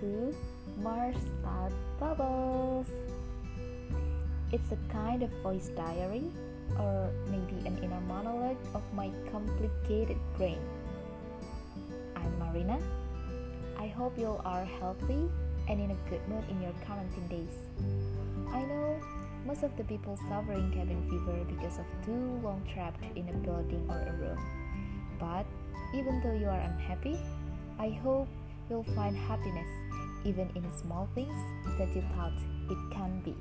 to Mars Bubbles. It's a kind of voice diary, or maybe an inner monologue of my complicated brain. I'm Marina. I hope you all are healthy and in a good mood in your quarantine days. I know most of the people suffering cabin fever because of too long trapped in a building or a room. But even though you are unhappy, I hope you'll find happiness even in small things that you thought it can be.